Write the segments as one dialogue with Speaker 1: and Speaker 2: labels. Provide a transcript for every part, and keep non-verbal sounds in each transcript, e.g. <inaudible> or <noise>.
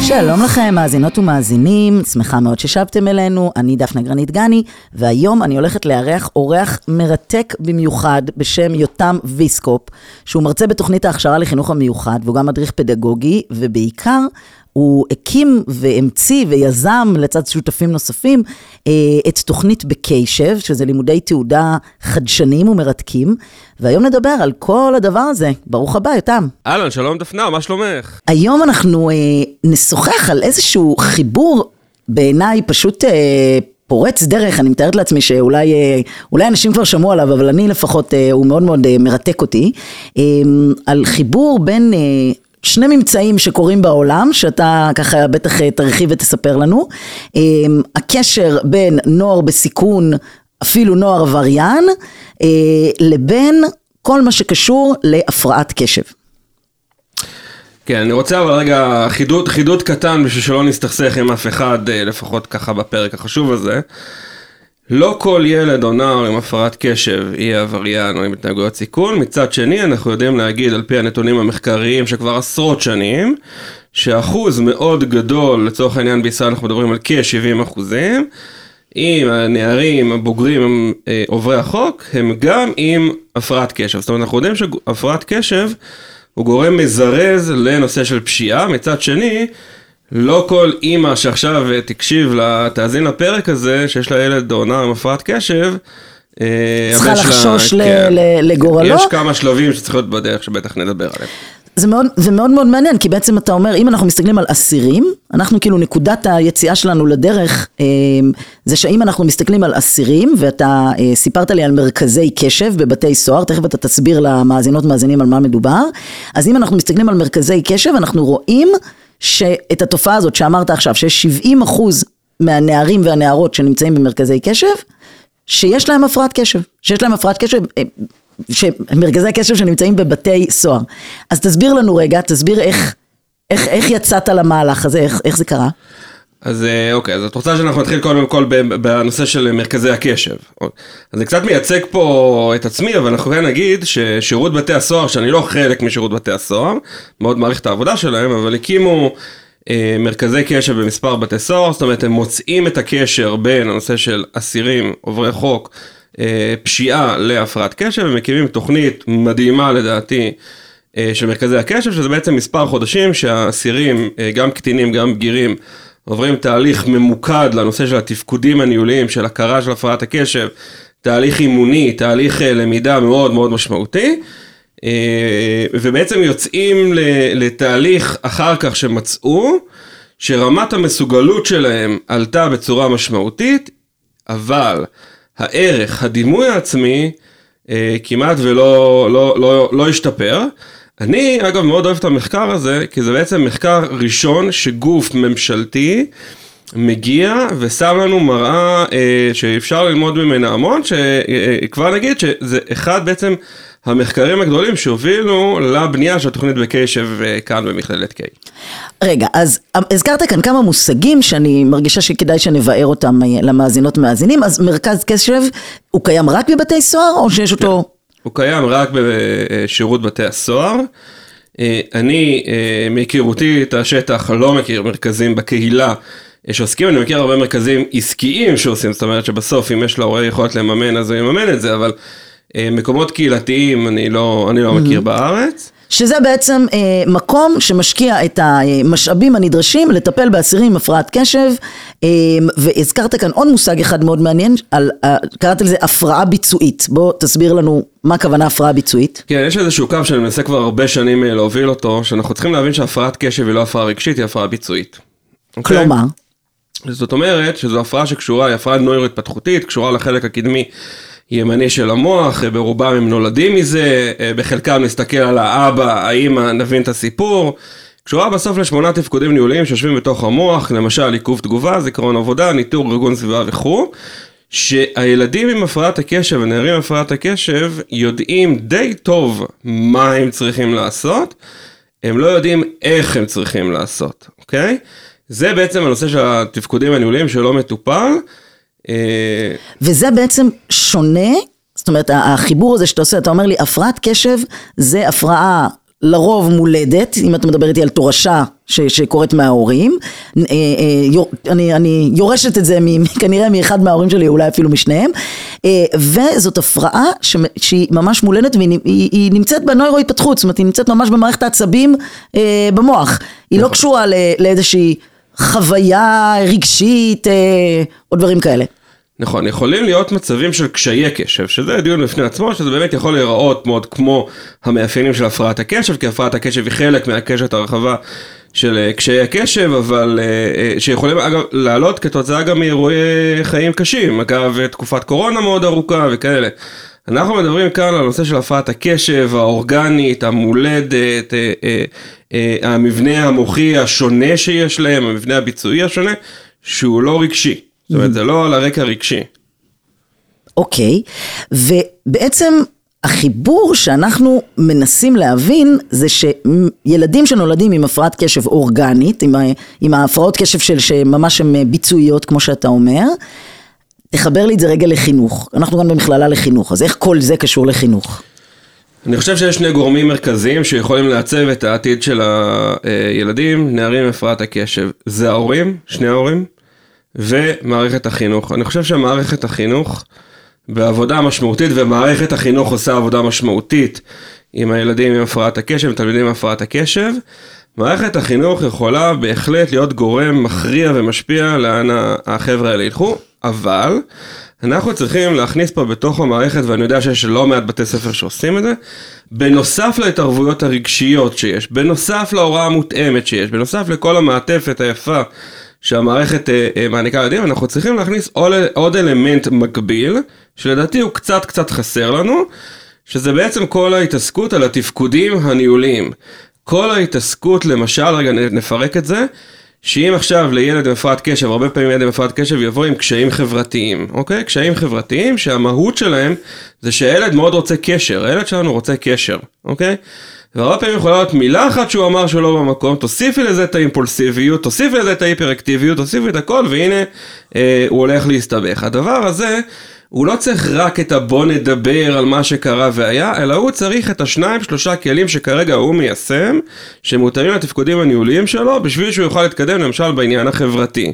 Speaker 1: שלום לכם, מאזינות ומאזינים, שמחה מאוד ששבתם אלינו, אני דפנה גרנית גני, והיום אני הולכת לארח אורח מרתק במיוחד בשם יותם ויסקופ, שהוא מרצה בתוכנית ההכשרה לחינוך המיוחד, והוא גם מדריך פדגוגי, ובעיקר הוא הקים והמציא ויזם לצד שותפים נוספים אה, את תוכנית בקיישב, שזה לימודי תעודה חדשניים ומרתקים, והיום נדבר על כל הדבר הזה. ברוך הבא, יותם.
Speaker 2: אהלן, שלום דפנה, מה שלומך?
Speaker 1: היום אנחנו אה, נשוחח על איזשהו חיבור בעיניי פשוט אה, פורץ דרך, אני מתארת לעצמי שאולי אה, אולי אנשים כבר שמעו עליו, אבל אני לפחות, אה, הוא מאוד מאוד מרתק אותי, על חיבור בין... שני ממצאים שקורים בעולם, שאתה ככה בטח אה, תרחיב ותספר לנו. אה, הקשר בין נוער בסיכון, אפילו נוער עבריין, אה, לבין כל מה שקשור להפרעת קשב.
Speaker 2: כן, אני רוצה אבל רגע חידוד, חידוד קטן בשביל שלא נסתכסך עם אף אחד, אה, לפחות ככה בפרק החשוב הזה. לא כל ילד או נער עם הפרעת קשב יהיה עבריין או עם התנהגויות סיכון, מצד שני אנחנו יודעים להגיד על פי הנתונים המחקריים שכבר עשרות שנים, שאחוז מאוד גדול, לצורך העניין בישראל אנחנו מדברים על כ-70 אחוזים, אם הנערים הבוגרים הם אה, עוברי החוק, הם גם עם הפרעת קשב. זאת אומרת, אנחנו יודעים שהפרעת קשב הוא גורם מזרז לנושא של פשיעה, מצד שני, לא כל אימא שעכשיו תקשיב, לה, תאזין לפרק הזה, שיש לה ילד נער עם הפרעת קשב, אה,
Speaker 1: צריכה לחשוש ל-
Speaker 2: כן.
Speaker 1: לגורלו.
Speaker 2: יש כמה שלבים שצריך להיות בדרך שבטח נדבר עליהם.
Speaker 1: זה מאוד, זה מאוד מאוד מעניין, כי בעצם אתה אומר, אם אנחנו מסתכלים על אסירים, אנחנו כאילו נקודת היציאה שלנו לדרך, אה, זה שאם אנחנו מסתכלים על אסירים, ואתה אה, סיפרת לי על מרכזי קשב בבתי סוהר, תכף אתה תסביר למאזינות מאזינים על מה מדובר, אז אם אנחנו מסתכלים על מרכזי קשב, אנחנו רואים שאת התופעה הזאת שאמרת עכשיו, שיש 70 אחוז מהנערים והנערות שנמצאים במרכזי קשב, שיש להם הפרעת קשב, שיש להם הפרעת קשב, אה, שמרכזי הקשב שנמצאים בבתי סוהר. אז תסביר לנו רגע, תסביר איך, איך, איך יצאת למהלך הזה, איך, איך זה קרה?
Speaker 2: אז אה, אוקיי, אז את רוצה שאנחנו נתחיל קודם כל בנושא של מרכזי הקשב. אז אני קצת מייצג פה את עצמי, אבל אנחנו כן נגיד ששירות בתי הסוהר, שאני לא חלק משירות בתי הסוהר, מאוד מעריך את העבודה שלהם, אבל הקימו אה, מרכזי קשב במספר בתי סוהר, זאת אומרת הם מוצאים את הקשר בין הנושא של אסירים, עוברי חוק, אה, פשיעה להפרעת קשב, ומקימים תוכנית מדהימה לדעתי. אה, של מרכזי הקשב, שזה בעצם מספר חודשים שהאסירים, אה, גם קטינים, גם בגירים, עוברים תהליך ממוקד לנושא של התפקודים הניהוליים, של הכרה של הפרעת הקשב, תהליך אימוני, תהליך אה, למידה מאוד מאוד משמעותי, אה, ובעצם יוצאים לתהליך אחר כך שמצאו, שרמת המסוגלות שלהם עלתה בצורה משמעותית, אבל הערך, הדימוי העצמי, אה, כמעט ולא לא, לא, לא השתפר. אני אגב מאוד אוהב את המחקר הזה, כי זה בעצם מחקר ראשון שגוף ממשלתי מגיע ושם לנו מראה אה, שאפשר ללמוד ממנה המון, שכבר נגיד שזה אחד בעצם המחקרים הגדולים שהובילו לבנייה של התוכנית בקשב אה, כאן במכללת קיי.
Speaker 1: רגע, אז הזכרת כאן כמה מושגים שאני מרגישה שכדאי שנבער אותם אה, למאזינות מאזינים, אז מרכז קשב הוא קיים רק בבתי סוהר, או שיש אותו...
Speaker 2: הוא קיים רק בשירות בתי הסוהר. אה, אני, אה, מהיכרותי את השטח, לא מכיר מרכזים בקהילה אה, שעוסקים, אני מכיר הרבה מרכזים עסקיים שעושים, זאת אומרת שבסוף אם יש להורה יכולת לממן אז הוא יממן את זה, אבל מקומות קהילתיים אני לא, אני לא מכיר בארץ.
Speaker 1: שזה בעצם אה, מקום שמשקיע את המשאבים הנדרשים לטפל באסירים עם הפרעת קשב, אה, והזכרת כאן עוד מושג אחד מאוד מעניין, על, אה, קראת לזה הפרעה ביצועית. בוא תסביר לנו מה הכוונה הפרעה ביצועית.
Speaker 2: כן, יש איזשהו קו שאני מנסה כבר הרבה שנים אה, להוביל אותו, שאנחנו צריכים להבין שהפרעת קשב היא לא הפרעה רגשית, היא הפרעה ביצועית. אוקיי?
Speaker 1: כלומר,
Speaker 2: זאת אומרת שזו הפרעה שקשורה, היא הפרעה נוירו-התפתחותית, קשורה לחלק הקדמי ימני של המוח, אה, ברובם הם נולדים מזה, אה, בחלקם נסתכל על האבא, האמא, נבין את הסיפור. קשורה בסוף לשמונה תפקודים ניהוליים שיושבים בתוך המוח, למשל עיכוב תגובה, זיכרון עבודה, ניטור ארגון סביבה וכו', שהילדים עם הפרעת הקשב ונערים עם הפרעת הקשב יודעים די טוב מה הם צריכים לעשות, הם לא יודעים איך הם צריכים לעשות, אוקיי? זה בעצם הנושא של התפקודים הניהוליים שלא מטופל. אה,
Speaker 1: וזה בעצם שונה, זאת אומרת החיבור הזה שאתה עושה, אתה אומר לי הפרעת קשב זה הפרעה לרוב מולדת, אם אתה מדבר איתי על תורשה ש, שקורית מההורים, אה, אה, אני, אני יורשת את זה מ, <laughs> כנראה מאחד מההורים שלי, אולי אפילו משניהם, וזאת הפרעה ש, שהיא ממש מולדת והיא היא, היא נמצאת בנוירו-התפתחות, זאת אומרת היא נמצאת ממש במערכת העצבים במוח, היא לא קשורה ל, לאיזושהי חוויה רגשית אה, או דברים כאלה.
Speaker 2: נכון, יכולים להיות מצבים של קשיי קשב, שזה דיון בפני עצמו, שזה באמת יכול להיראות מאוד כמו המאפיינים של הפרעת הקשב, כי הפרעת הקשב היא חלק מהקשת הרחבה של אה, קשיי הקשב, אבל אה, שיכולים אגב לעלות כתוצאה גם מאירועי חיים קשים, אגב תקופת קורונה מאוד ארוכה וכאלה. אנחנו מדברים כאן על הנושא של הפרעת הקשב האורגנית, המולדת, אה, אה, אה, המבנה המוחי השונה שיש להם, המבנה הביצועי השונה, שהוא לא רגשי. זאת אומרת, זה לא על הרקע רגשי.
Speaker 1: אוקיי, ובעצם החיבור שאנחנו מנסים להבין זה שילדים שנולדים עם הפרעת קשב אורגנית, עם, עם ההפרעות קשב של שממש הן ביצועיות כמו שאתה אומר, תחבר לי את זה רגע לחינוך, אנחנו גם במכללה לחינוך, אז איך כל זה קשור לחינוך?
Speaker 2: אני חושב שיש שני גורמים מרכזיים שיכולים לעצב את העתיד של הילדים, נערים עם הפרעת הקשב. זה ההורים, שני ההורים, ומערכת החינוך. אני חושב שמערכת החינוך, בעבודה משמעותית, ומערכת החינוך עושה עבודה משמעותית עם הילדים עם הפרעת הקשב, עם תלמידים עם הפרעת הקשב, מערכת החינוך יכולה בהחלט להיות גורם מכריע ומשפיע לאן החבר'ה האלה ילכו, אבל אנחנו צריכים להכניס פה בתוך המערכת, ואני יודע שיש לא מעט בתי ספר שעושים את זה, בנוסף להתערבויות הרגשיות שיש, בנוסף להוראה המותאמת שיש, בנוסף לכל המעטפת היפה שהמערכת אה, אה, מעניקה לילדים, אנחנו צריכים להכניס עוד, עוד אלמנט מקביל, שלדעתי הוא קצת קצת חסר לנו, שזה בעצם כל ההתעסקות על התפקודים הניהוליים. כל ההתעסקות, למשל, רגע נפרק את זה, שאם עכשיו לילד עם הפרעת קשב, הרבה פעמים ילד עם הפרעת קשב יבוא עם קשיים חברתיים, אוקיי? קשיים חברתיים שהמהות שלהם זה שהילד מאוד רוצה קשר, הילד שלנו רוצה קשר, אוקיי? והרבה פעמים יכולה להיות מילה אחת שהוא אמר שהוא לא במקום, תוסיפי לזה את האימפולסיביות, תוסיפי לזה את ההיפראקטיביות, תוסיפי את הכל, והנה אה, הוא הולך להסתבך. הדבר הזה, הוא לא צריך רק את הבוא נדבר על מה שקרה והיה, אלא הוא צריך את השניים שלושה כלים שכרגע הוא מיישם, שמותאמים לתפקודים הניהוליים שלו, בשביל שהוא יוכל להתקדם למשל בעניין החברתי.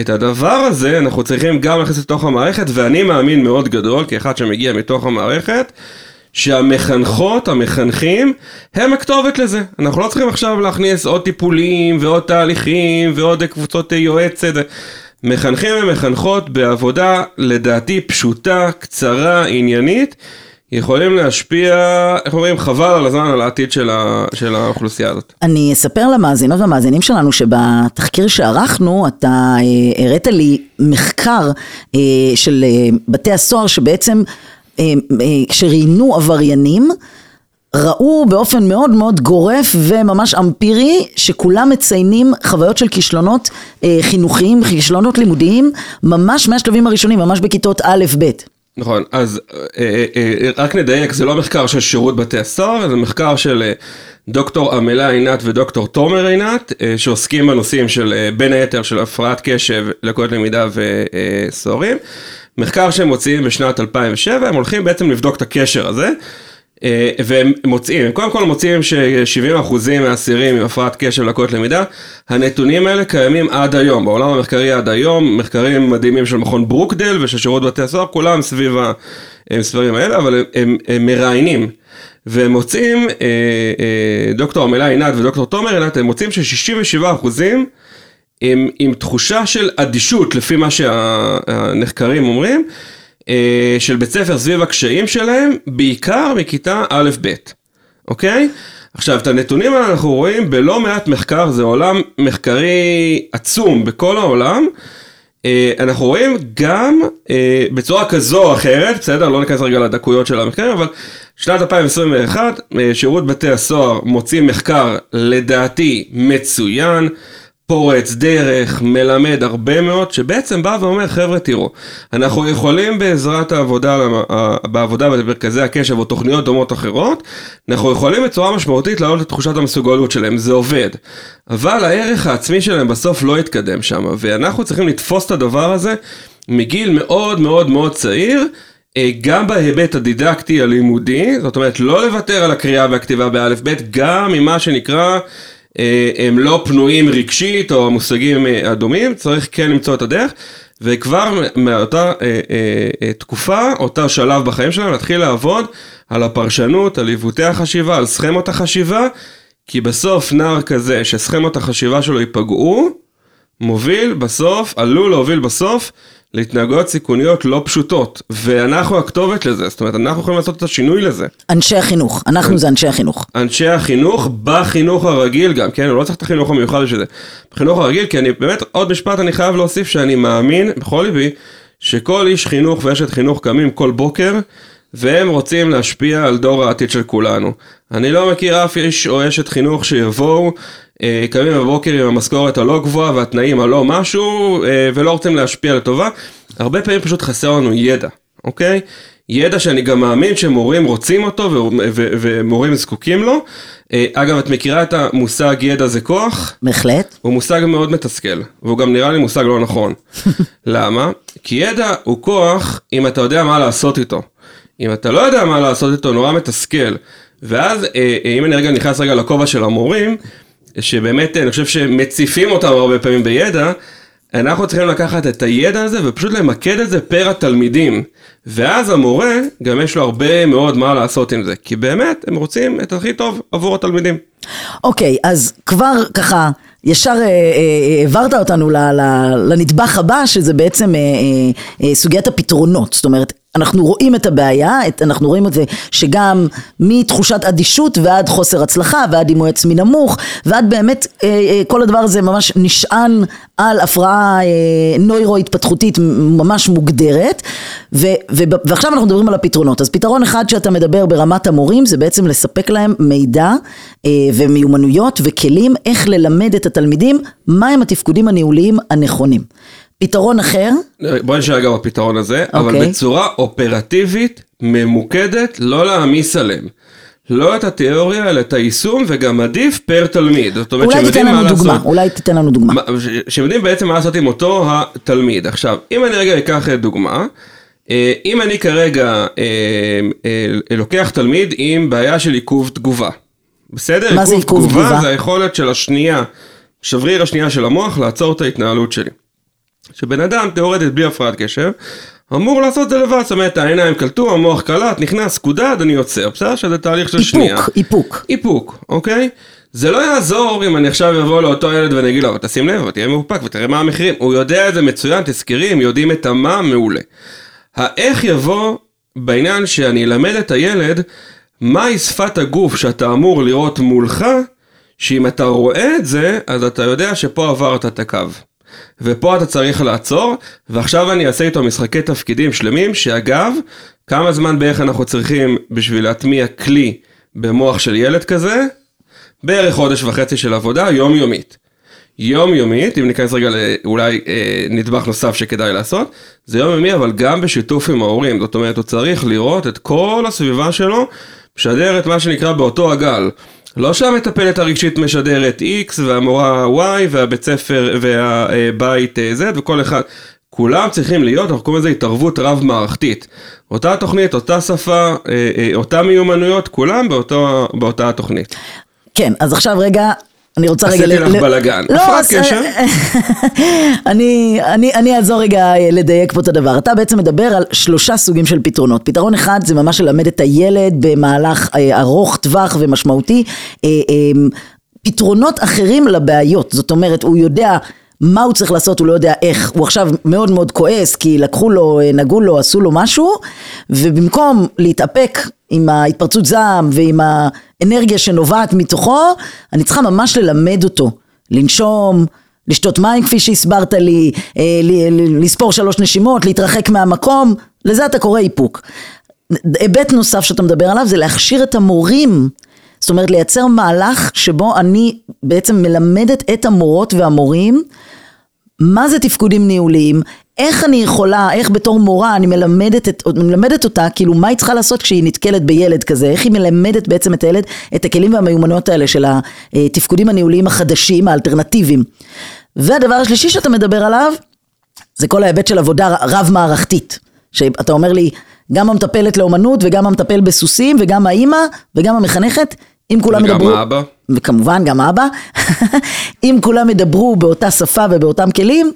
Speaker 2: את הדבר הזה אנחנו צריכים גם להכניס לתוך המערכת, ואני מאמין מאוד גדול, כאחד שמגיע מתוך המערכת, שהמחנכות, המחנכים, הם הכתובת לזה. אנחנו לא צריכים עכשיו להכניס עוד טיפולים ועוד תהליכים ועוד קבוצות יועצת. מחנכים ומחנכות בעבודה לדעתי פשוטה, קצרה, עניינית, יכולים להשפיע, איך אומרים, חבל על הזמן, על העתיד של, ה, של האוכלוסייה הזאת.
Speaker 1: אני אספר למאזינות והמאזינים שלנו שבתחקיר שערכנו אתה אה, הראת לי מחקר אה, של אה, בתי הסוהר שבעצם כשראיינו עבריינים ראו באופן מאוד מאוד גורף וממש אמפירי שכולם מציינים חוויות של כישלונות אה, חינוכיים, כישלונות לימודיים ממש מהשלבים הראשונים, ממש בכיתות א'-ב'.
Speaker 2: נכון, אז אה, אה, רק נדייק, זה לא מחקר של שירות בתי הסוהר, זה מחקר של אה, דוקטור עמלה עינת ודוקטור תומר עינת, אה, שעוסקים בנושאים של אה, בין היתר של הפרעת קשב, לקויות למידה וסוהרים. מחקר שהם מוציאים בשנת 2007, הם הולכים בעצם לבדוק את הקשר הזה. אה, והם מוצאים, קודם כל מוצאים ש-70% מהאסירים עם הפרעת קשב לקויות למידה, הנתונים האלה קיימים עד היום, בעולם המחקרי עד היום, מחקרים מדהימים של מכון ברוקדל ושל שירות בתי הסוהר, כולם סביב המספרים האלה, אבל הם, הם, הם מראיינים. והם מוצאים, אה, אה, דוקטור עמלה עינת ודוקטור תומר עינת, הם מוצאים ש-67 אחוזים הם עם תחושה של אדישות, לפי מה שהנחקרים אומרים, של בית ספר סביב הקשיים שלהם, בעיקר מכיתה א'-ב', אוקיי? עכשיו, את הנתונים האלה אנחנו רואים בלא מעט מחקר, זה עולם מחקרי עצום בכל העולם. אה, אנחנו רואים גם אה, בצורה כזו או אחרת, בסדר? לא ניכנס רגע לדקויות של המחקר, אבל שנת 2021, אה, שירות בתי הסוהר מוציא מחקר לדעתי מצוין. פורץ דרך, מלמד הרבה מאוד, שבעצם בא ואומר, חבר'ה תראו, אנחנו יכולים בעזרת העבודה, בעבודה במרכזי הקשב או תוכניות דומות אחרות, אנחנו יכולים בצורה משמעותית להעלות את תחושת המסוגלות שלהם, זה עובד. אבל הערך העצמי שלהם בסוף לא יתקדם שם, ואנחנו צריכים לתפוס את הדבר הזה מגיל מאוד מאוד מאוד צעיר. אה, גם בהיבט הדידקטי הלימודי, זאת אומרת לא לוותר על הקריאה והכתיבה באלף בית, גם ממה שנקרא הם לא פנויים רגשית או מושגים אה, אדומים, צריך כן למצוא את הדרך. וכבר מאותה אה, אה, תקופה, אותה שלב בחיים שלהם, להתחיל לעבוד על הפרשנות, על עיוותי החשיבה, על סכמות החשיבה, כי בסוף נער כזה שסכמות החשיבה שלו ייפגעו, מוביל בסוף, עלול להוביל בסוף להתנהגויות סיכוניות לא פשוטות, ואנחנו הכתובת לזה, זאת אומרת, אנחנו יכולים לעשות את השינוי לזה.
Speaker 1: אנשי החינוך, אנחנו זה אנשי החינוך.
Speaker 2: אנשי החינוך, בחינוך הרגיל גם, כן, הוא לא צריך את החינוך המיוחד בשביל זה. בחינוך הרגיל, כי אני באמת, עוד משפט אני חייב להוסיף שאני מאמין, בכל ליבי, שכל איש חינוך ואשת חינוך קמים כל בוקר, והם רוצים להשפיע על דור העתיד של כולנו. אני לא מכיר אף איש או אשת חינוך שיבואו אה, קמים בבוקר עם המשכורת הלא גבוהה והתנאים הלא משהו, אה, ולא רוצים להשפיע לטובה. הרבה פעמים פשוט חסר לנו ידע, אוקיי? ידע שאני גם מאמין שמורים רוצים אותו ומורים זקוקים לו. אה, אגב, את מכירה את המושג ידע זה כוח?
Speaker 1: בהחלט.
Speaker 2: הוא מושג מאוד מתסכל, והוא גם נראה לי מושג לא נכון. <laughs> למה? כי ידע הוא כוח אם אתה יודע מה לעשות איתו. אם אתה לא יודע מה לעשות איתו, נורא מתסכל. ואז, אם אני רגע נכנס רגע לכובע של המורים, שבאמת אני חושב שמציפים אותם הרבה פעמים בידע, אנחנו צריכים לקחת את הידע הזה ופשוט למקד את זה פר התלמידים. ואז המורה, גם יש לו הרבה מאוד מה לעשות עם זה, כי באמת הם רוצים את הכי טוב עבור התלמידים.
Speaker 1: אוקיי, okay, אז כבר ככה, ישר אה, אה, העברת אותנו לנדבך הבא, שזה בעצם אה, אה, אה, סוגיית הפתרונות. זאת אומרת, אנחנו רואים את הבעיה, אנחנו רואים את זה שגם מתחושת אדישות ועד חוסר הצלחה ועד דימוי עצמי נמוך ועד באמת אה, אה, כל הדבר הזה ממש נשען על הפרעה אה, נוירו-התפתחותית ממש מוגדרת ו, ו, ועכשיו אנחנו מדברים על הפתרונות. אז פתרון אחד שאתה מדבר ברמת המורים זה בעצם לספק להם מידע ומיומנויות וכלים איך ללמד את התלמידים מהם התפקודים הניהוליים הנכונים. פתרון אחר?
Speaker 2: בוא נשאר גם בפתרון הזה, okay. אבל אוקיי. בצורה אופרטיבית, ממוקדת, לא להעמיס עליהם. לא את התיאוריה, אלא את היישום, וגם עדיף פר תלמיד. זאת אומרת,
Speaker 1: אולי תיתן לנו דוגמה, לעשות, אולי תיתן לנו דוגמה.
Speaker 2: שהם יודעים בעצם מה לעשות עם אותו התלמיד. עכשיו, אם אני רגע אקח דוגמה, אה, אם אני כרגע אה, אה, לוקח תלמיד עם בעיה של עיכוב תגובה. בסדר?
Speaker 1: מה זה עיכוב תגובה? תגובה
Speaker 2: זה היכולת של השנייה, שבריר השנייה של המוח, לעצור את ההתנהלות שלי. שבן אדם תיאורטית בלי הפרעת קשב אמור לעשות את זה לבד, זאת אומרת העיניים קלטו, המוח קלט, נכנס, קודד, אני יוצר, בסדר? שזה תהליך של
Speaker 1: איפוק,
Speaker 2: שנייה.
Speaker 1: איפוק, איפוק.
Speaker 2: איפוק, אוקיי? זה לא יעזור אם אני עכשיו אבוא לאותו ילד ואני אגיד לו, תשים לב, תהיה מאופק ותראה מה המחירים. הוא יודע את זה מצוין, תזכרי, הם יודעים את המה מעולה. האיך יבוא בעניין שאני אלמד את הילד מהי שפת הגוף שאתה אמור לראות מולך, שאם אתה רואה את זה, אז אתה יודע שפה עברת את הקו. ופה אתה צריך לעצור, ועכשיו אני אעשה איתו משחקי תפקידים שלמים, שאגב, כמה זמן בערך אנחנו צריכים בשביל להטמיע כלי במוח של ילד כזה? בערך חודש וחצי של עבודה יומיומית. יומיומית, אם ניכנס רגע לאולי אה, נדבך נוסף שכדאי לעשות, זה יומיומי אבל גם בשיתוף עם ההורים, זאת אומרת הוא צריך לראות את כל הסביבה שלו, משדר את מה שנקרא באותו הגל. לא שהמטפלת הרגשית משדרת X והמורה Y והבית ספר והבית Z וכל אחד. כולם צריכים להיות, אנחנו קוראים לזה התערבות רב מערכתית. אותה תוכנית, אותה שפה, אותה מיומנויות, כולם באותו, באותה התוכנית.
Speaker 1: כן, אז עכשיו רגע אני רוצה רגע...
Speaker 2: עשיתי לך בלאגן.
Speaker 1: לא,
Speaker 2: הפרעת קשב? <laughs>
Speaker 1: אני, אני, אני אעזור רגע אה, לדייק פה את הדבר. אתה בעצם מדבר על שלושה סוגים של פתרונות. פתרון אחד זה ממש ללמד את הילד במהלך אה, ארוך טווח ומשמעותי. אה, אה, פתרונות אחרים לבעיות. זאת אומרת, הוא יודע... מה הוא צריך לעשות, הוא לא יודע איך, הוא עכשיו מאוד מאוד כועס כי לקחו לו, נגעו לו, עשו לו משהו ובמקום להתאפק עם ההתפרצות זעם ועם האנרגיה שנובעת מתוכו, אני צריכה ממש ללמד אותו, לנשום, לשתות מים כפי שהסברת לי, אה, לספור שלוש נשימות, להתרחק מהמקום, לזה אתה קורא איפוק. היבט נוסף שאתה מדבר עליו זה להכשיר את המורים, זאת אומרת לייצר מהלך שבו אני בעצם מלמדת את המורות והמורים מה זה תפקודים ניהוליים, איך אני יכולה, איך בתור מורה אני מלמדת, את, מלמדת אותה, כאילו מה היא צריכה לעשות כשהיא נתקלת בילד כזה, איך היא מלמדת בעצם את הילד את הכלים והמיומנויות האלה של התפקודים הניהוליים החדשים, האלטרנטיביים. והדבר השלישי שאתה מדבר עליו, זה כל ההיבט של עבודה רב מערכתית. שאתה אומר לי, גם המטפלת לאומנות וגם המטפל בסוסים וגם האימא וגם המחנכת, אם כולם
Speaker 2: וגם
Speaker 1: ידברו...
Speaker 2: האבא.
Speaker 1: וכמובן גם אבא. <laughs> אם כולם ידברו באותה שפה ובאותם כלים,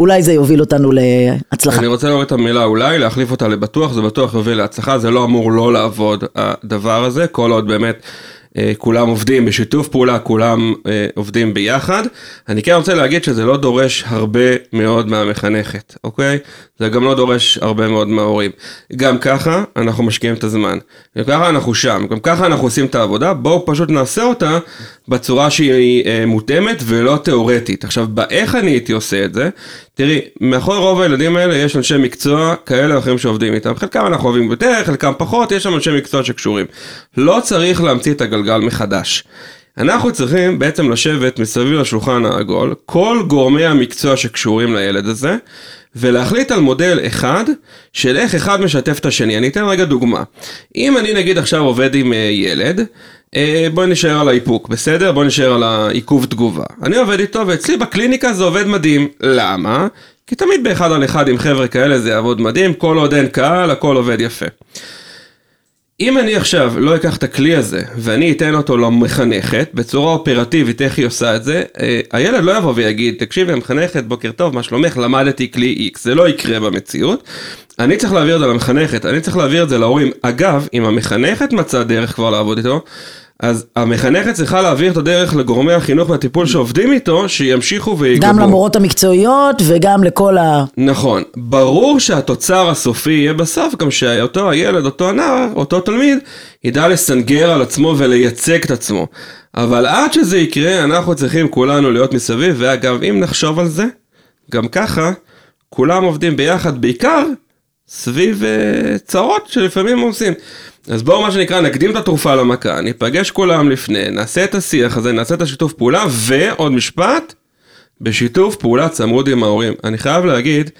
Speaker 1: אולי זה יוביל אותנו להצלחה.
Speaker 2: אני רוצה להוריד את המילה אולי, להחליף אותה לבטוח, זה בטוח יוביל להצלחה, זה לא אמור לא לעבוד הדבר הזה, כל עוד באמת אה, כולם עובדים בשיתוף פעולה, כולם אה, עובדים ביחד. אני כן רוצה להגיד שזה לא דורש הרבה מאוד מהמחנכת, אוקיי? זה גם לא דורש הרבה מאוד מההורים. גם ככה אנחנו משקיעים את הזמן, גם ככה אנחנו שם, גם ככה אנחנו עושים את העבודה, בואו פשוט נעשה אותה בצורה שהיא אה, מותאמת ולא תיאורטית. עכשיו, באיך אני הייתי עושה את זה? תראי, מאחורי רוב הילדים האלה יש אנשי מקצוע כאלה או אחרים שעובדים איתם. חלקם אנחנו אוהבים יותר, חלקם פחות, יש שם אנשי מקצוע שקשורים. לא צריך להמציא את הגלגל מחדש. אנחנו צריכים בעצם לשבת מסביב לשולחן העגול, כל גורמי המקצוע שקשורים לילד הזה, ולהחליט על מודל אחד של איך אחד משתף את השני. אני אתן רגע דוגמה. אם אני נגיד עכשיו עובד עם אה, ילד, בואי נשאר על האיפוק, בסדר? בואי נשאר על העיכוב תגובה. אני עובד איתו ואצלי בקליניקה זה עובד מדהים. למה? כי תמיד באחד על אחד עם חבר'ה כאלה זה יעבוד מדהים, כל עוד אין קהל, הכל עובד יפה. אם אני עכשיו לא אקח את הכלי הזה ואני אתן אותו למחנכת בצורה אופרטיבית איך היא עושה את זה, אה, הילד לא יבוא ויגיד, תקשיבי המחנכת, בוקר טוב, מה שלומך, למדתי כלי X, זה לא יקרה במציאות. אני צריך להעביר את זה למחנכת, אני צריך להעביר את זה להורים. אגב, אם המחנכת מצאה דרך כבר לעבוד איתו, אז המחנכת צריכה להעביר את הדרך לגורמי החינוך והטיפול שעובדים איתו, שימשיכו ויגבו.
Speaker 1: גם למורות המקצועיות וגם לכל ה...
Speaker 2: נכון, ברור שהתוצר הסופי יהיה בסוף גם שאותו הילד, אותו הנער, אותו תלמיד, ידע לסנגר על עצמו ולייצג את עצמו. אבל עד שזה יקרה, אנחנו צריכים כולנו להיות מסביב, ואגב, אם נחשוב על זה, גם ככה, כולם עובדים ביחד, בעיקר סביב uh, צרות שלפעמים עושים. אז בואו מה שנקרא נקדים את התרופה למכה, ניפגש כולם לפני, נעשה את השיח הזה, נעשה את השיתוף פעולה, ועוד משפט, בשיתוף פעולה צמוד עם ההורים. אני חייב להגיד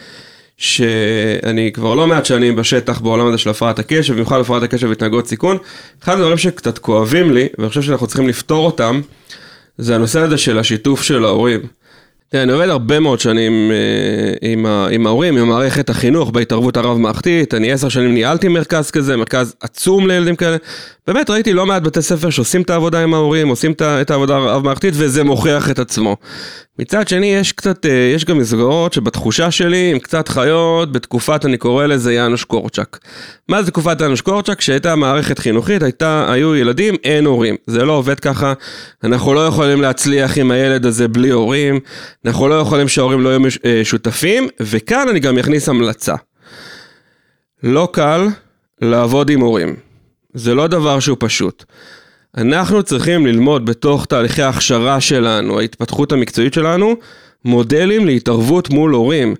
Speaker 2: שאני כבר לא מעט שנים בשטח בעולם הזה של הפרעת הקשב, במיוחד הפרעת הקשב והתנהגות סיכון. אחד הדברים שקצת כואבים לי, ואני חושב שאנחנו צריכים לפתור אותם, זה הנושא הזה של השיתוף של ההורים. תראה, אני עובד הרבה מאוד שנים אה, עם, ההורים, עם מערכת החינוך בהתערבות הרב-מערכתית, אני עשר שנים ניהלתי מרכז כזה, מרכז עצום לילדים כאלה. באמת ראיתי לא מעט בתי ספר שעושים את העבודה עם ההורים, עושים את העבודה הרב-מערכתית, וזה מוכיח את עצמו. מצד שני, יש קצת, אה, יש גם מסגרות שבתחושה שלי, עם קצת חיות, בתקופת, אני קורא לזה יאנוש קורצ'אק. מה זה תקופת יאנוש קורצ'אק? שהייתה מערכת חינוכית, הייתה, היו ילדים, אין הורים. זה לא עובד ככה, אנחנו לא יכולים להצליח עם הילד הזה בלי הורים, אנחנו לא יכולים שההורים לא יהיו אה, שותפים, וכאן אני גם אכניס המלצה. לא קל לעבוד עם הורים. זה לא דבר שהוא פשוט. אנחנו צריכים ללמוד בתוך תהליכי ההכשרה שלנו, ההתפתחות המקצועית שלנו, מודלים להתערבות מול הורים.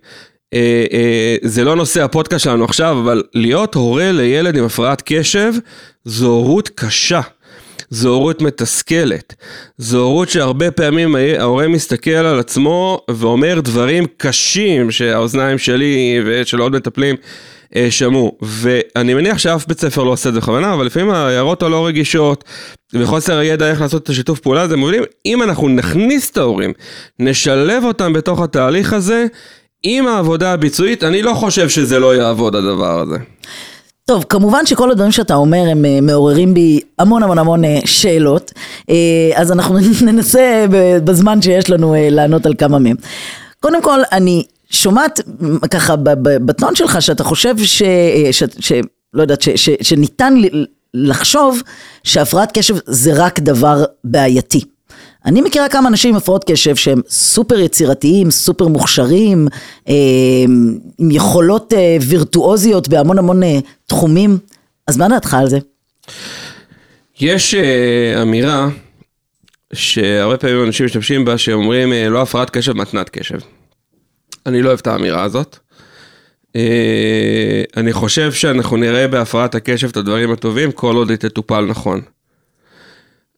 Speaker 2: אה, אה, זה לא נושא הפודקאסט שלנו עכשיו, אבל להיות הורה לילד עם הפרעת קשב זו הורות קשה. זו הורות מתסכלת. זו הורות שהרבה פעמים ההורה מסתכל על עצמו ואומר דברים קשים שהאוזניים שלי ושל עוד מטפלים אה, שמעו. ואני מניח שאף בית ספר לא עושה את זה בכוונה, אבל לפעמים ההערות הלא רגישות וחוסר הידע איך לעשות את השיתוף פעולה הזה מובילים. אם אנחנו נכניס את ההורים, נשלב אותם בתוך התהליך הזה, עם העבודה הביצועית, אני לא חושב שזה לא יעבוד הדבר הזה.
Speaker 1: טוב, כמובן שכל הדברים שאתה אומר הם אה, מעוררים בי המון המון המון אה, שאלות, אה, אז אנחנו <laughs> ננסה בזמן שיש לנו לענות על כמה מהם. קודם כל, אני שומעת ככה בטון שלך שאתה חושב ש... ש, ש לא יודעת, ש, ש, שניתן לחשוב שהפרעת קשב זה רק דבר בעייתי. אני מכירה כמה אנשים עם הפרעות קשב שהם סופר יצירתיים, סופר מוכשרים, אה, עם יכולות אה, וירטואוזיות בהמון המון אה, תחומים, אז מה דעתך על זה?
Speaker 2: יש אה, אמירה שהרבה פעמים אנשים משתמשים בה, שאומרים אה, לא הפרעת קשב, מתנת קשב. אני לא אוהב את האמירה הזאת. אה, אני חושב שאנחנו נראה בהפרעת הקשב את הדברים הטובים כל עוד היא תטופל נכון.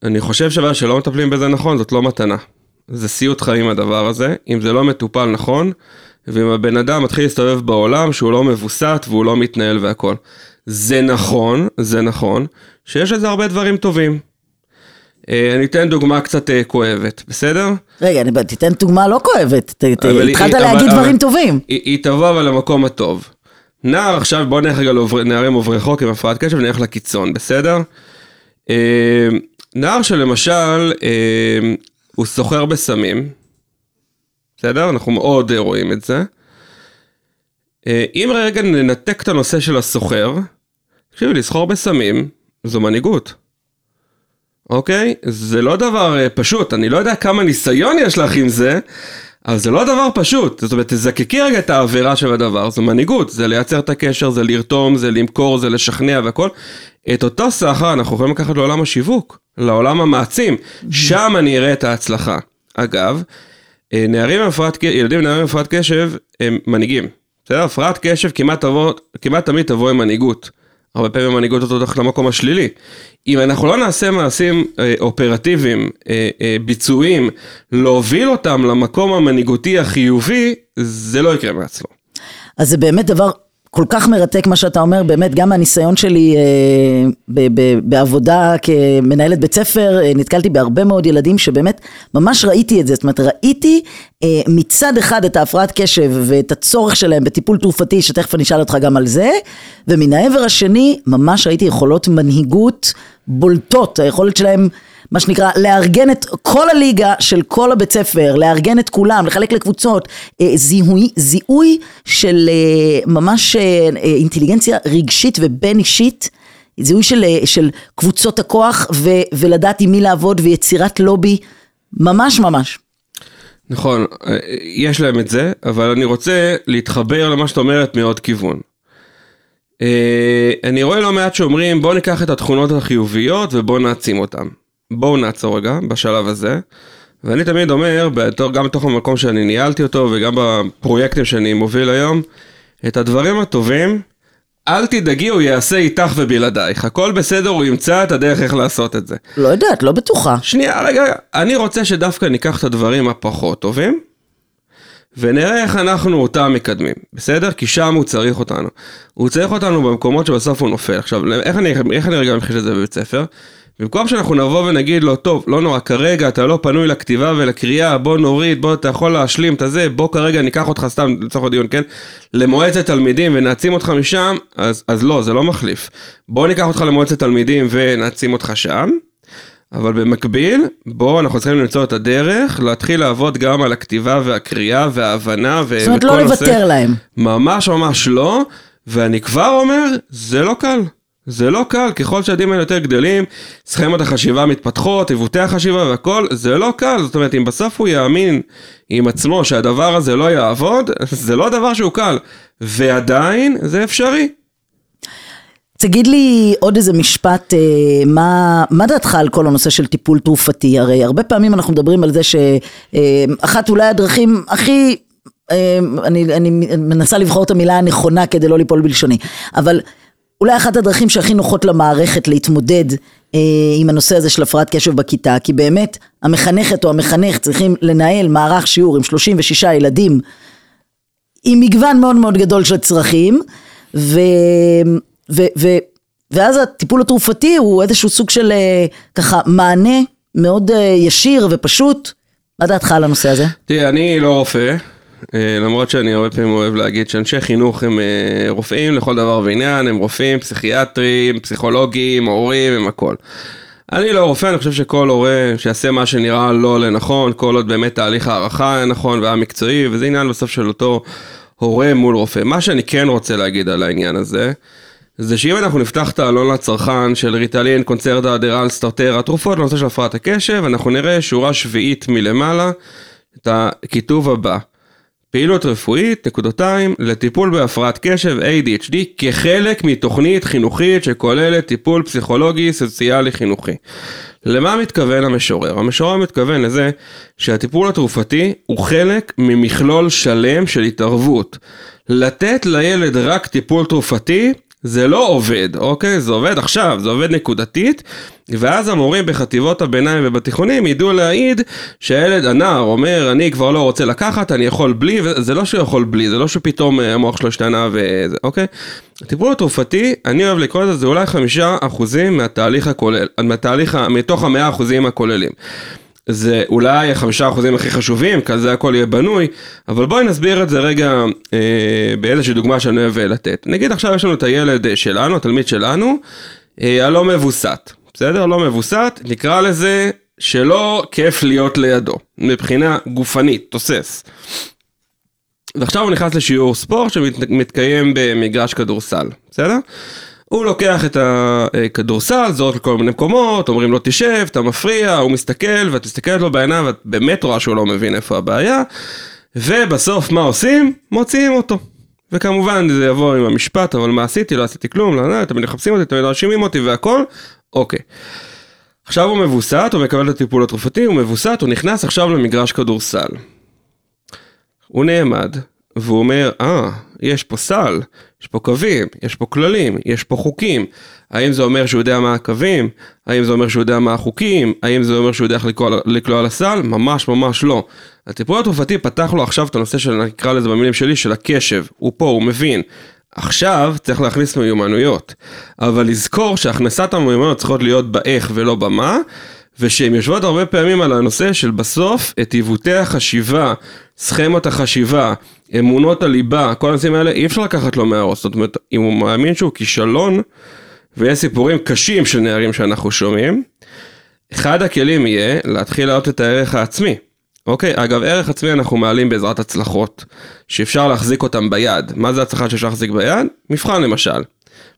Speaker 2: אני חושב שהבעיה שלא מטפלים בזה נכון, זאת לא מתנה. זה סיוט חיים הדבר הזה. אם זה לא מטופל נכון, ואם הבן אדם מתחיל להסתובב בעולם שהוא לא מבוסת והוא לא מתנהל והכל. זה נכון, זה נכון, שיש לזה הרבה דברים טובים. אה, אני אתן דוגמה קצת אה, כואבת, בסדר?
Speaker 1: רגע, אני, תיתן דוגמה לא כואבת,
Speaker 2: אבל
Speaker 1: התחלת
Speaker 2: אבל-
Speaker 1: להגיד
Speaker 2: אבל-
Speaker 1: דברים טובים.
Speaker 2: היא, היא תבוא אבל למקום הטוב. נער עכשיו, בוא נלך רגע לנערים עוברי חוק עם הפרעת קשב ונלך לקיצון, בסדר? נער שלמשל, אה, הוא סוחר בסמים, בסדר? אנחנו מאוד אה, רואים את זה. אה, אם רגע ננתק את הנושא של הסוחר, תקשיבי, לסחור בסמים זו מנהיגות. אוקיי? זה לא דבר אה, פשוט, אני לא יודע כמה ניסיון יש לך עם זה, אבל זה לא דבר פשוט. זאת אומרת, תזקקי רגע את העבירה של הדבר, זו מנהיגות, זה לייצר את הקשר, זה לרתום, זה למכור, זה לשכנע והכל. את אותו סחר אנחנו יכולים לקחת לעולם השיווק, לעולם המעצים, שם אני אראה את ההצלחה. אגב, אה, נערים עם הפרעת, ילדים נערים עם הפרעת קשב הם מנהיגים. בסדר? הפרעת קשב כמעט, תבוא, כמעט תמיד תבוא עם מנהיגות. הרבה פעמים המנהיגות הזאת הולכת למקום השלילי. אם אנחנו לא נעשה מעשים אה, אופרטיביים, אה, אה, ביצועיים, להוביל אותם למקום המנהיגותי החיובי, זה לא יקרה מעצמו.
Speaker 1: אז זה באמת דבר כל כך מרתק מה שאתה אומר, באמת גם מהניסיון שלי אה, ב- ב- בעבודה כמנהלת בית ספר, אה, נתקלתי בהרבה מאוד ילדים שבאמת ממש ראיתי את זה, זאת אומרת ראיתי אה, מצד אחד את ההפרעת קשב ואת הצורך שלהם בטיפול תרופתי, שתכף אני אשאל אותך גם על זה, ומן העבר השני ממש ראיתי יכולות מנהיגות בולטות, היכולת שלהם מה שנקרא, לארגן את כל הליגה של כל הבית ספר, לארגן את כולם, לחלק לקבוצות, אה, זיהוי, זיהוי של אה, ממש אה, אינטליגנציה רגשית ובין אישית, זיהוי של, של קבוצות הכוח ו, ולדעת עם מי לעבוד ויצירת לובי, ממש ממש.
Speaker 2: נכון, יש להם את זה, אבל אני רוצה להתחבר למה שאת אומרת מעוד כיוון. אני רואה לא מעט שאומרים בואו ניקח את התכונות החיוביות ובואו נעצים אותן. בואו נעצור רגע בשלב הזה. ואני תמיד אומר, בתור, גם בתוך המקום שאני ניהלתי אותו וגם בפרויקטים שאני מוביל היום, את הדברים הטובים, אל תדאגי, הוא יעשה איתך ובלעדייך. הכל בסדר, הוא ימצא את הדרך איך לעשות את זה.
Speaker 1: לא יודעת, לא בטוחה.
Speaker 2: שנייה, רגע. אני רוצה שדווקא ניקח את הדברים הפחות טובים, ונראה איך אנחנו אותם מקדמים, בסדר? כי שם הוא צריך אותנו. הוא צריך אותנו במקומות שבסוף הוא נופל. עכשיו, איך אני, איך אני רגע ממחיש את זה בבית ספר? במקום שאנחנו נבוא ונגיד לו, טוב, לא נורא, כרגע אתה לא פנוי לכתיבה ולקריאה, בוא נוריד, בוא, אתה יכול להשלים את הזה, בוא כרגע ניקח אותך סתם, לצורך הדיון, כן? למועצת תלמידים ונעצים אותך משם, אז, אז לא, זה לא מחליף. בוא ניקח אותך למועצת תלמידים ונעצים אותך שם. אבל במקביל, בואו אנחנו צריכים למצוא את הדרך להתחיל לעבוד גם על הכתיבה והקריאה וההבנה ו-
Speaker 1: זאת אומרת, לא. לוותר להם.
Speaker 2: ממש ממש לא, ואני כבר אומר, זה לא קל. זה לא קל, ככל שהילדים האלה יותר גדלים, סכמות החשיבה מתפתחות, עיוותי החשיבה והכל, זה לא קל. זאת אומרת, אם בסוף הוא יאמין עם עצמו שהדבר הזה לא יעבוד, <laughs> זה לא דבר שהוא קל. ועדיין, זה אפשרי.
Speaker 1: תגיד לי עוד איזה משפט, אה, מה, מה דעתך על כל הנושא של טיפול תרופתי? הרי הרבה פעמים אנחנו מדברים על זה שאחת אולי הדרכים הכי, אה, אני, אני מנסה לבחור את המילה הנכונה כדי לא ליפול בלשוני, אבל אולי אחת הדרכים שהכי נוחות למערכת להתמודד אה, עם הנושא הזה של הפרעת קשב בכיתה, כי באמת המחנכת או המחנך צריכים לנהל מערך שיעור עם 36 ילדים עם מגוון מאוד מאוד גדול של צרכים, ו, ו, ו, ואז הטיפול התרופתי הוא איזשהו סוג של אה, ככה מענה מאוד אה, ישיר ופשוט. מה דעתך על הנושא הזה?
Speaker 2: תראה, אני לא רופא, למרות שאני הרבה פעמים אוהב להגיד שאנשי חינוך הם אה, רופאים לכל דבר ועניין, הם רופאים, פסיכיאטרים, פסיכולוגים, הורים, הם הכל. אני לא רופא, אני חושב שכל הורה שיעשה מה שנראה לו לנכון, כל עוד באמת תהליך הערכה היה נכון והיה מקצועי, וזה עניין בסוף של אותו הורה מול רופא. מה שאני כן רוצה להגיד על העניין הזה, זה שאם אנחנו נפתח את העלון לצרכן של ריטלין, קונצרטה, אדרל, סטרטרה, התרופות לנושא של הפרעת הקשב, אנחנו נראה שורה שביעית מלמעלה, את הכיתוב הבא. פעילות רפואית, נקודותיים, לטיפול בהפרעת קשב, ADHD, כחלק מתוכנית חינוכית שכוללת טיפול פסיכולוגי, סוציאלי, חינוכי. למה מתכוון המשורר? המשורר מתכוון לזה שהטיפול התרופתי הוא חלק ממכלול שלם של התערבות. לתת לילד רק טיפול תרופתי זה לא עובד, אוקיי? זה עובד עכשיו, זה עובד נקודתית, ואז המורים בחטיבות הביניים ובתיכונים ידעו להעיד שהילד, הנער, אומר, אני כבר לא רוצה לקחת, אני יכול בלי, וזה לא שהוא יכול בלי, זה לא שפתאום אה, המוח שלו השתנה וזה, אוקיי? הטיפול התרופתי, אני אוהב לקרוא לזה, זה אולי חמישה אחוזים מהתהליך הכולל, מהתהליך, מתוך המאה אחוזים הכוללים. זה אולי החמישה אחוזים הכי חשובים, כזה הכל יהיה בנוי, אבל בואי נסביר את זה רגע אה, באיזושהי דוגמה שאני אוהב לתת. נגיד עכשיו יש לנו את הילד שלנו, התלמיד שלנו, אה, הלא מבוסת, בסדר? לא מבוסת, נקרא לזה שלא כיף להיות לידו, מבחינה גופנית, תוסס. ועכשיו הוא נכנס לשיעור ספורט שמתקיים במגרש כדורסל, בסדר? הוא לוקח את הכדורסל, זורק לכל מיני מקומות, אומרים לו תשב, אתה מפריע, הוא מסתכל, ואת מסתכלת לו בעיניים, ואת באמת רואה שהוא לא מבין איפה הבעיה, ובסוף מה עושים? מוציאים אותו. וכמובן זה יבוא עם המשפט, אבל מה עשיתי? לא עשיתי כלום, לא, לא, תמיד מחפשים אותי, תמיד מאשימים אותי והכל, אוקיי. עכשיו הוא מבוסת, הוא מקבל את הטיפול התרופתי, הוא מבוסת, הוא נכנס עכשיו למגרש כדורסל. הוא נעמד, והוא אומר, אה, יש פה סל, יש פה קווים, יש פה כללים, יש פה חוקים. האם זה אומר שהוא יודע מה הקווים? האם זה אומר שהוא יודע מה החוקים? האם זה אומר שהוא יודע איך לקלוע, הסל? ממש ממש לא. הטיפול התרופתי פתח לו עכשיו את הנושא של, נקרא לזה במילים שלי, של הקשב. הוא פה, הוא מבין. עכשיו צריך להכניס מיומנויות. אבל לזכור שהכנסת המיומנויות צריכות להיות באיך ולא במה. ושהן יושבות הרבה פעמים על הנושא של בסוף את עיוותי החשיבה, סכמות החשיבה, אמונות הליבה, כל הנושאים האלה אי אפשר לקחת לו מהראש, זאת אומרת אם הוא מאמין שהוא כישלון ויש סיפורים קשים של נערים שאנחנו שומעים, אחד הכלים יהיה להתחיל להעלות את הערך העצמי. אוקיי, אגב ערך עצמי אנחנו מעלים בעזרת הצלחות, שאפשר להחזיק אותם ביד. מה זה הצלחה שאפשר להחזיק ביד? מבחן למשל.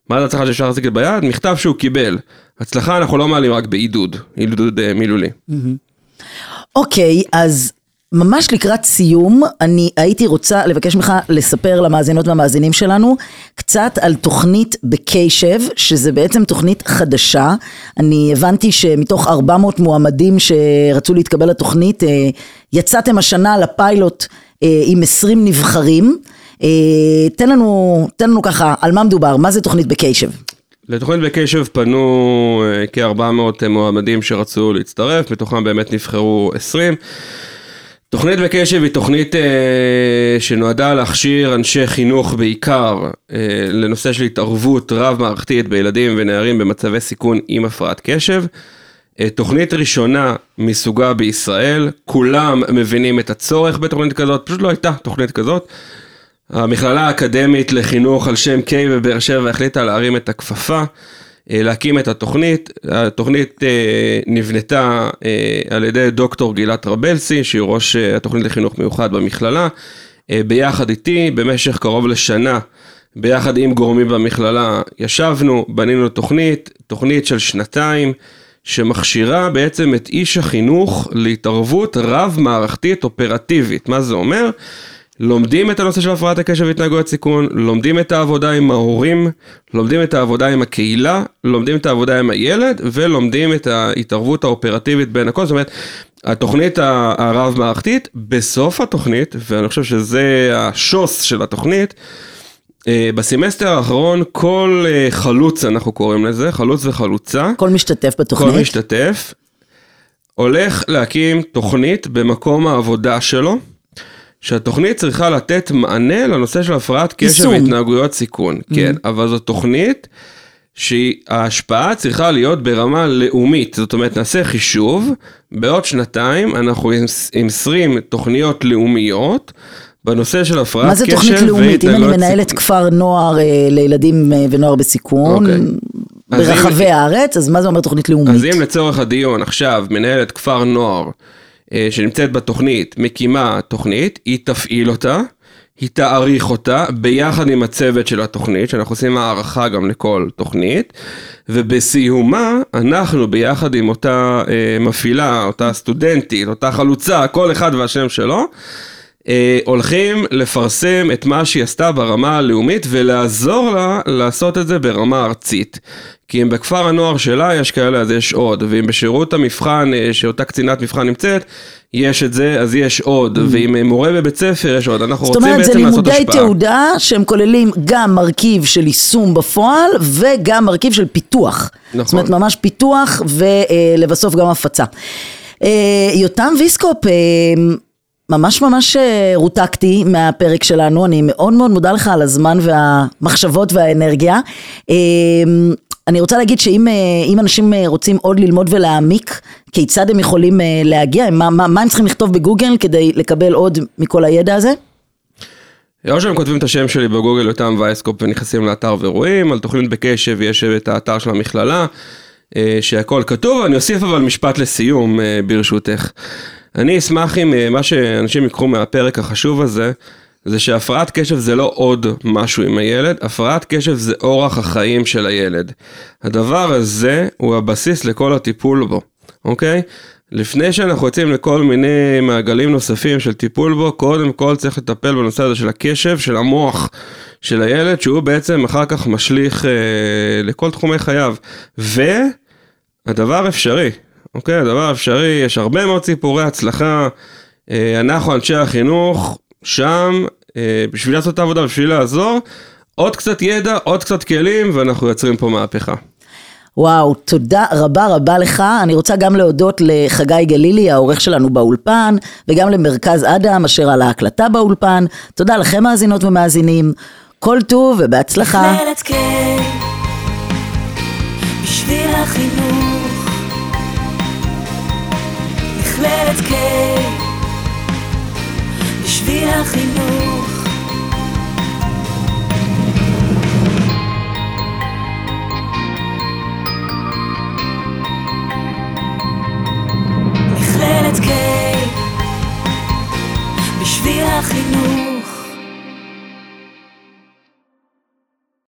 Speaker 2: מה זה הצלחה שאפשר להחזיק ביד? מכתב שהוא קיבל. הצלחה אנחנו לא מעלים רק בעידוד, עידוד uh, מילולי.
Speaker 1: אוקיי, okay, אז ממש לקראת סיום, אני הייתי רוצה לבקש ממך לספר למאזינות והמאזינים שלנו קצת על תוכנית בקשב, שזה בעצם תוכנית חדשה. אני הבנתי שמתוך 400 מועמדים שרצו להתקבל לתוכנית, אה, יצאתם השנה לפיילוט אה, עם 20 נבחרים. תן לנו, תן לנו ככה, על מה מדובר, מה זה תוכנית בקשב?
Speaker 2: לתוכנית בקשב פנו כ-400 מועמדים שרצו להצטרף, מתוכם באמת נבחרו 20. תוכנית בקשב היא תוכנית אה, שנועדה להכשיר אנשי חינוך בעיקר אה, לנושא של התערבות רב-מערכתית בילדים ונערים במצבי סיכון עם הפרעת קשב. אה, תוכנית ראשונה מסוגה בישראל, כולם מבינים את הצורך בתוכנית כזאת, פשוט לא הייתה תוכנית כזאת. המכללה האקדמית לחינוך על שם קיי בבאר שבע החליטה להרים את הכפפה. אה, להקים את התוכנית. התוכנית אה, נבנתה אה, על ידי דוקטור גילת רבלסי, שהיא ראש התוכנית לחינוך מיוחד במכללה, ביחד איתי במשך קרוב לשנה. ביחד עם גורמים במכללה ישבנו, בנינו תוכנית, תוכנית של שנתיים, שמכשירה בעצם את איש החינוך להתערבות רב-מערכתית אופרטיבית. מה זה אומר? לומדים את הנושא של הפרעת הקשב והתנהגויות סיכון, לומדים את העבודה עם ההורים, לומדים את העבודה עם הקהילה, לומדים את העבודה עם הילד, ולומדים את ההתערבות האופרטיבית בין הכל, זאת אומרת, התוכנית הרב-מערכתית, בסוף התוכנית, ואני חושב שזה השוס של התוכנית, אה, בסמסטר האחרון כל אה, חלוץ, אנחנו קוראים לזה, חלוץ וחלוצה.
Speaker 1: כל משתתף בתוכנית.
Speaker 2: כל משתתף, הולך להקים תוכנית במקום העבודה שלו. שהתוכנית צריכה לתת מענה לנושא של הפרעת קשב והתנהגויות סיכון. Mm-hmm. כן, אבל זו תוכנית שההשפעה צריכה להיות ברמה לאומית. זאת אומרת, נעשה חישוב, בעוד שנתיים אנחנו עם 20 תוכניות לאומיות. בנושא של הפרעת
Speaker 1: מה זה
Speaker 2: קשב
Speaker 1: תוכנית לאומית? אם אני מנהלת
Speaker 2: סיכון.
Speaker 1: כפר נוער אה, לילדים אה, ונוער בסיכון
Speaker 2: אוקיי. אז
Speaker 1: ברחבי
Speaker 2: אם-
Speaker 1: הארץ, אז מה זה אומר תוכנית לאומית?
Speaker 2: אז אם לצורך הדיון עכשיו מנהלת כפר נוער שנמצאת בתוכנית מקימה תוכנית, היא תפעיל אותה, היא תעריך אותה ביחד עם הצוות של התוכנית, שאנחנו עושים הערכה גם לכל תוכנית, ובסיומה אנחנו ביחד עם אותה אה, מפעילה, אותה סטודנטית, אותה חלוצה, כל אחד והשם שלו, אה, הולכים לפרסם את מה שהיא עשתה ברמה הלאומית ולעזור לה לעשות את זה ברמה ארצית. כי אם בכפר הנוער שלה יש כאלה אז יש עוד, ואם בשירות המבחן אה, שאותה קצינת מבחן נמצאת, יש את זה אז יש עוד, ואם אה, מורה בבית ספר יש עוד, אנחנו
Speaker 1: Mm. זאת
Speaker 2: רוצים
Speaker 1: אומרת, זה
Speaker 2: בעצם לעשות
Speaker 1: לימודי
Speaker 2: השפעה.
Speaker 1: תעודה שהם כוללים גם מרכיב של יישום בפועל וגם מרכיב של פיתוח.
Speaker 2: נכון.
Speaker 1: זאת אומרת, ממש פיתוח ולבסוף גם הפצה. אה, יותם ויסקופ, אה, ממש ממש אה, רותקתי מהפרק שלנו, אני מאוד מאוד מודה לך על הזמן והמחשבות והאנרגיה. אה, אני רוצה להגיד שאם אה, אנשים אה, רוצים עוד ללמוד ולהעמיק, כיצד הם יכולים להגיע, מה, מה, מה הם צריכים לכתוב בגוגל כדי לקבל עוד מכל הידע הזה?
Speaker 2: או שהם כותבים את השם שלי בגוגל יותם וייסקופ ונכנסים לאתר ורואים, על תוכנית בקשב יש את האתר של המכללה, שהכל כתוב, אני אוסיף אבל משפט לסיום ברשותך. אני אשמח אם אה, מה שאנשים יקחו מהפרק החשוב הזה, זה שהפרעת קשב זה לא עוד משהו עם הילד, הפרעת קשב זה אורח החיים של הילד. הדבר הזה הוא הבסיס לכל הטיפול בו, אוקיי? לפני שאנחנו יוצאים לכל מיני מעגלים נוספים של טיפול בו, קודם כל צריך לטפל בנושא הזה של הקשב, של המוח של הילד, שהוא בעצם אחר כך משליך אה, לכל תחומי חייו. והדבר אפשרי, אוקיי? הדבר אפשרי, יש הרבה מאוד סיפורי הצלחה. אה, אנחנו אנשי החינוך, שם, אה, בשביל לעשות את העבודה, בשביל לעזור, עוד קצת ידע, עוד קצת כלים, ואנחנו יוצרים פה מהפכה.
Speaker 1: וואו, תודה רבה רבה לך. אני רוצה גם להודות לחגי גלילי, העורך שלנו באולפן, וגם למרכז אדם, אשר על ההקלטה באולפן. תודה לכם מאזינות ומאזינים. כל טוב ובהצלחה.
Speaker 3: מכללת K בשביל החינוך מכללת K. בשביל החינוך. מכללת K. בשביל החינוך